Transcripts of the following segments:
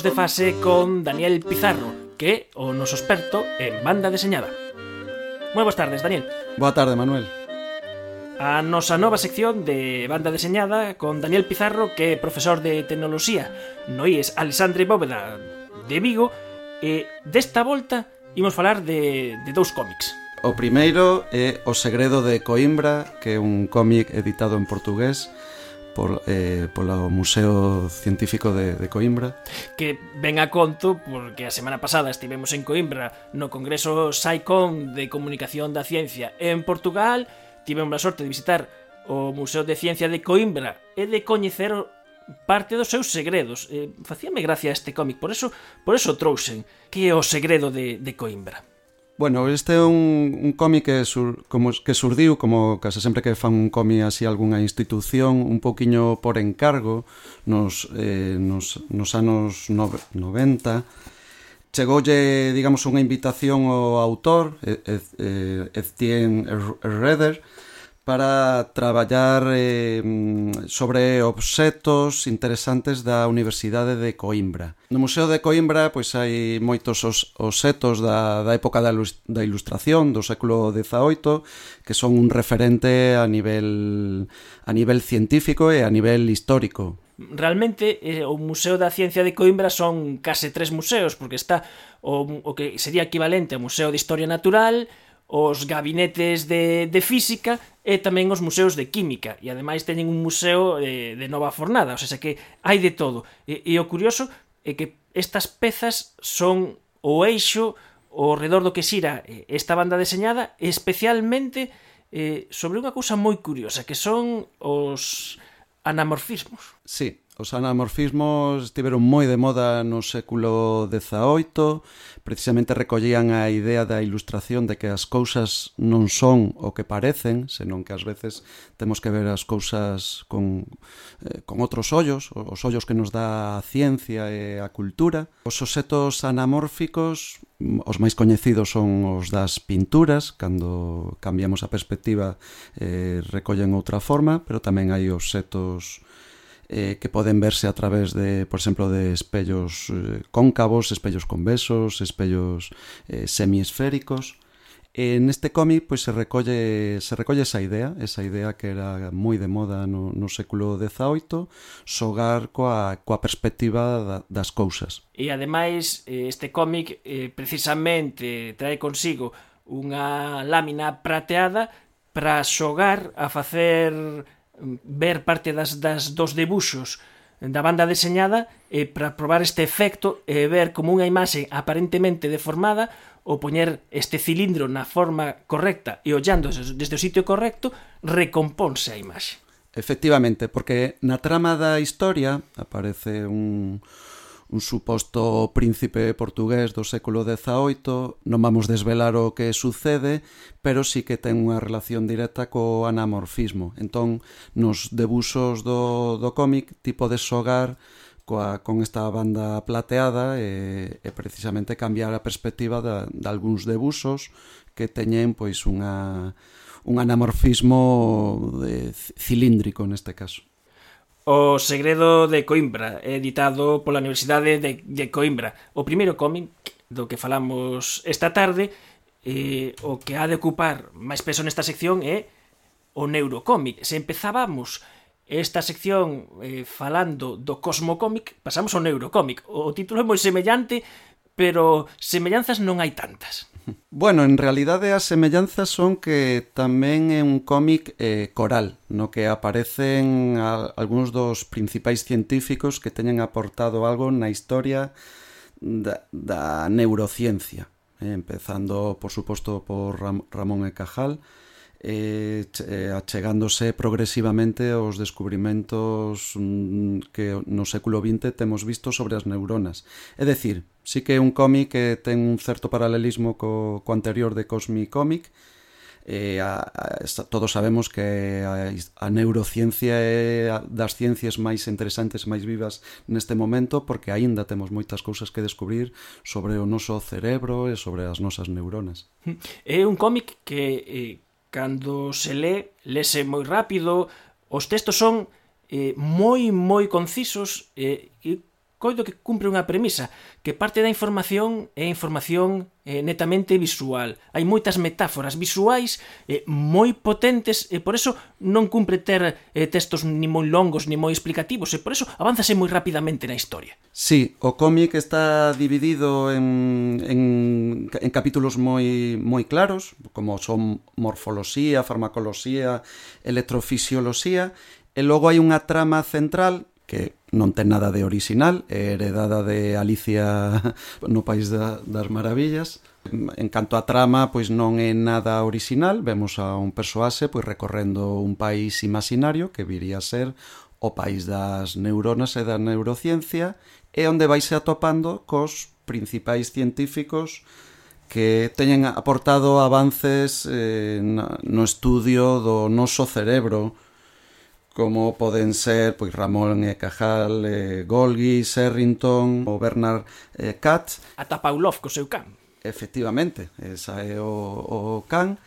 Imos de fase con Daniel Pizarro, que é o noso experto en banda deseñada. Moi boas tardes, Daniel. Boa tarde, Manuel. A nosa nova sección de banda deseñada con Daniel Pizarro, que é profesor de tecnoloxía no IES Alexandre Bóveda de Vigo, e desta volta imos falar de, de dous cómics. O primeiro é O segredo de Coimbra, que é un cómic editado en portugués, por, eh, polo Museo Científico de, de Coimbra. Que ven a conto, porque a semana pasada estivemos en Coimbra no Congreso SciCon de Comunicación da Ciencia en Portugal, tivemos a sorte de visitar o Museo de Ciencia de Coimbra e de coñecer parte dos seus segredos. Eh, facíame gracia este cómic, por eso, por eso trouxen que é o segredo de, de Coimbra. Bueno, este é un, un cómic que, sur, como, que surdiu, como case sempre que fan un cómic así algunha institución, un poquiño por encargo, nos, eh, nos, nos anos no, 90, chegoulle, digamos, unha invitación ao autor, Etienne Redder, para traballar eh, sobre obxetos interesantes da Universidade de Coimbra. No Museo de Coimbra pois hai moitos os obxetos da, da época da, da Ilustración do século XVIII que son un referente a nivel a nivel científico e a nivel histórico. Realmente eh, o Museo da Ciencia de Coimbra son case tres museos porque está o, o que sería equivalente ao Museo de Historia Natural, os gabinetes de, de física e tamén os museos de química. E ademais teñen un museo de, de nova fornada, o sea que hai de todo. E, e o curioso é que estas pezas son o eixo o redor do que xira eh, esta banda deseñada especialmente eh, sobre unha cousa moi curiosa que son os anamorfismos. Sí, Os anamorfismos estiveron moi de moda no século XVIII, precisamente recollían a idea da ilustración de que as cousas non son o que parecen, senón que ás veces temos que ver as cousas con, eh, con outros ollos, os ollos que nos dá a ciencia e a cultura. Os obxetos anamórficos os máis coñecidos son os das pinturas, cando cambiamos a perspectiva eh, recollen outra forma, pero tamén hai obxetos eh, que poden verse a través de, por exemplo, de espellos eh, cóncavos, espellos convexos, espellos eh, semiesféricos. En este cómic pois se recolle se recolle esa idea, esa idea que era moi de moda no, no século XVIII, xogar coa, coa perspectiva da, das cousas. E ademais eh, este cómic eh, precisamente trae consigo unha lámina prateada para xogar a facer ver parte das, das dos debuxos da banda deseñada e para probar este efecto e ver como unha imaxe aparentemente deformada ou poñer este cilindro na forma correcta e ollando desde o sitio correcto recomponse a imaxe. Efectivamente, porque na trama da historia aparece un, un suposto príncipe portugués do século XVIII, non vamos desvelar o que sucede, pero sí que ten unha relación directa co anamorfismo. Entón, nos debusos do, do cómic, tipo de xogar coa, con esta banda plateada e, e precisamente cambiar a perspectiva de, de algúns debusos que teñen pois unha, un anamorfismo de, cilíndrico neste caso. O Segredo de Coimbra, editado pola Universidade de, de Coimbra. O primeiro cómic do que falamos esta tarde, eh, o que ha de ocupar máis peso nesta sección é o neurocómic. Se empezábamos esta sección eh, falando do cosmocómic, pasamos ao neurocómic. O título é moi semellante, pero semellanzas non hai tantas. Bueno, en realidade as semellanzas son que tamén é un cómic eh, coral, no que aparecen a, algúns dos principais científicos que teñen aportado algo na historia da, da neurociencia, eh, empezando, por suposto, por Ram, Ramón e. Cajal, Eh, e, eh, achegándose progresivamente aos descubrimentos mm, que no século XX temos visto sobre as neuronas. É decir, sí que é un cómic que ten un certo paralelismo co, co anterior de Cosmic Comic, eh, a, a, todos sabemos que a, a neurociencia é das ciencias máis interesantes e máis vivas neste momento porque aínda temos moitas cousas que descubrir sobre o noso cerebro e sobre as nosas neuronas. É un cómic que eh, Cando se lé, lese moi rápido, os textos son eh, moi moi concisos eh, e coido que cumpre unha premisa, que parte da información é información eh, netamente visual. Hai moitas metáforas visuais eh, moi potentes e por eso non cumpre ter eh, textos ni moi longos ni moi explicativos e por eso avánzase moi rapidamente na historia. Sí, o cómic está dividido en, en, en capítulos moi, moi claros, como son morfoloxía, farmacoloxía, electrofisioloxía, E logo hai unha trama central que non ten nada de orixinal, é heredada de Alicia no País da, das Maravillas. En canto á trama, pois non é nada orixinal, vemos a un persoase pois recorrendo un país imaginario que viría a ser o país das neuronas e da neurociencia e onde vaise atopando cos principais científicos que teñen aportado avances eh, no estudio do noso cerebro, como poden ser pois Ramón e Cajal, e Golgi, Serrington, o Bernard e Katz. Ata Pavlov co seu can. Efectivamente, esa é o, o can.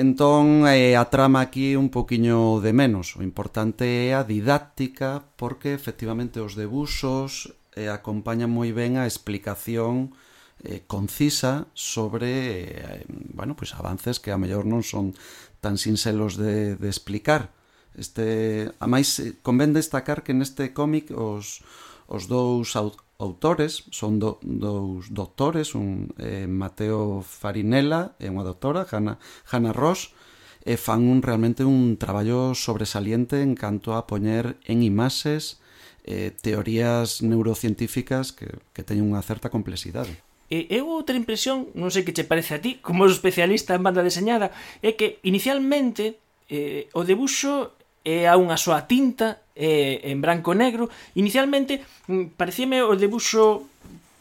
Entón, eh, a trama aquí un poquiño de menos. O importante é a didáctica, porque efectivamente os debusos eh, acompañan moi ben a explicación eh, concisa sobre eh, bueno, pois avances que a mellor non son tan sinxelos de, de explicar. Este, a máis, eh, convén destacar que neste cómic os, os dous autores son do, dous doctores, un eh, Mateo Farinella e unha doctora, Hanna, Hanna Ross, e fan un realmente un traballo sobresaliente en canto a poñer en imaxes eh, teorías neurocientíficas que, que teñen unha certa complexidade. E eu outra impresión, non sei que che parece a ti, como especialista en banda deseñada, é que inicialmente eh, o debuxo é a unha soa tinta é, en branco e negro. Inicialmente mm, parecíame o debuxo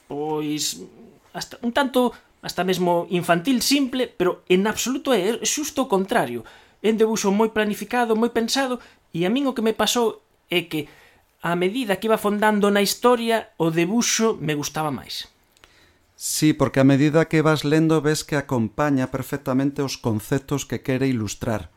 pois hasta un tanto hasta mesmo infantil simple pero en absoluto é, é xusto o contrario. É un debuxo moi planificado moi pensado e a min o que me pasou é que a medida que iba fondando na historia o debuxo me gustaba máis. Sí, porque a medida que vas lendo ves que acompaña perfectamente os conceptos que quere ilustrar.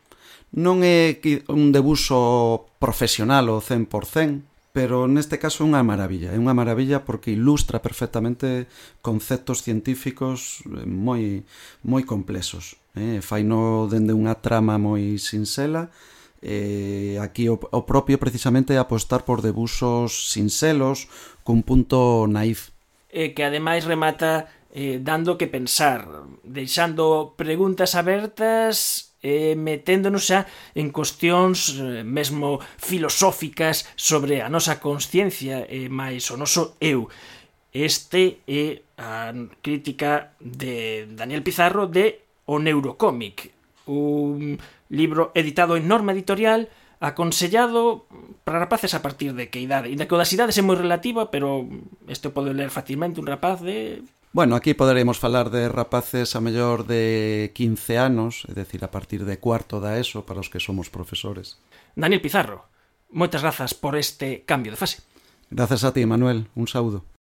Non é un debuxo profesional o 100%, pero neste caso é unha maravilla. É unha maravilla porque ilustra perfectamente conceptos científicos eh, moi moi complexos. Eh? Faino dende unha trama moi sinxela, eh, aquí o, o propio precisamente apostar por debuxos sinxelos cun punto naif. E que ademais remata eh, dando que pensar, deixando preguntas abertas eh, meténdonos xa en cuestións eh, mesmo filosóficas sobre a nosa consciencia e eh, máis o noso eu. Este é a crítica de Daniel Pizarro de O Neurocómic, un libro editado en norma editorial aconsellado para rapaces a partir de que idade. Inda que o das idades é moi relativa, pero este pode ler facilmente un rapaz de Bueno, aquí poderemos falar de rapaces a mellor de 15 anos, é dicir, a partir de cuarto da ESO para os que somos profesores. Daniel Pizarro, moitas grazas por este cambio de fase. Grazas a ti, Manuel. Un saúdo.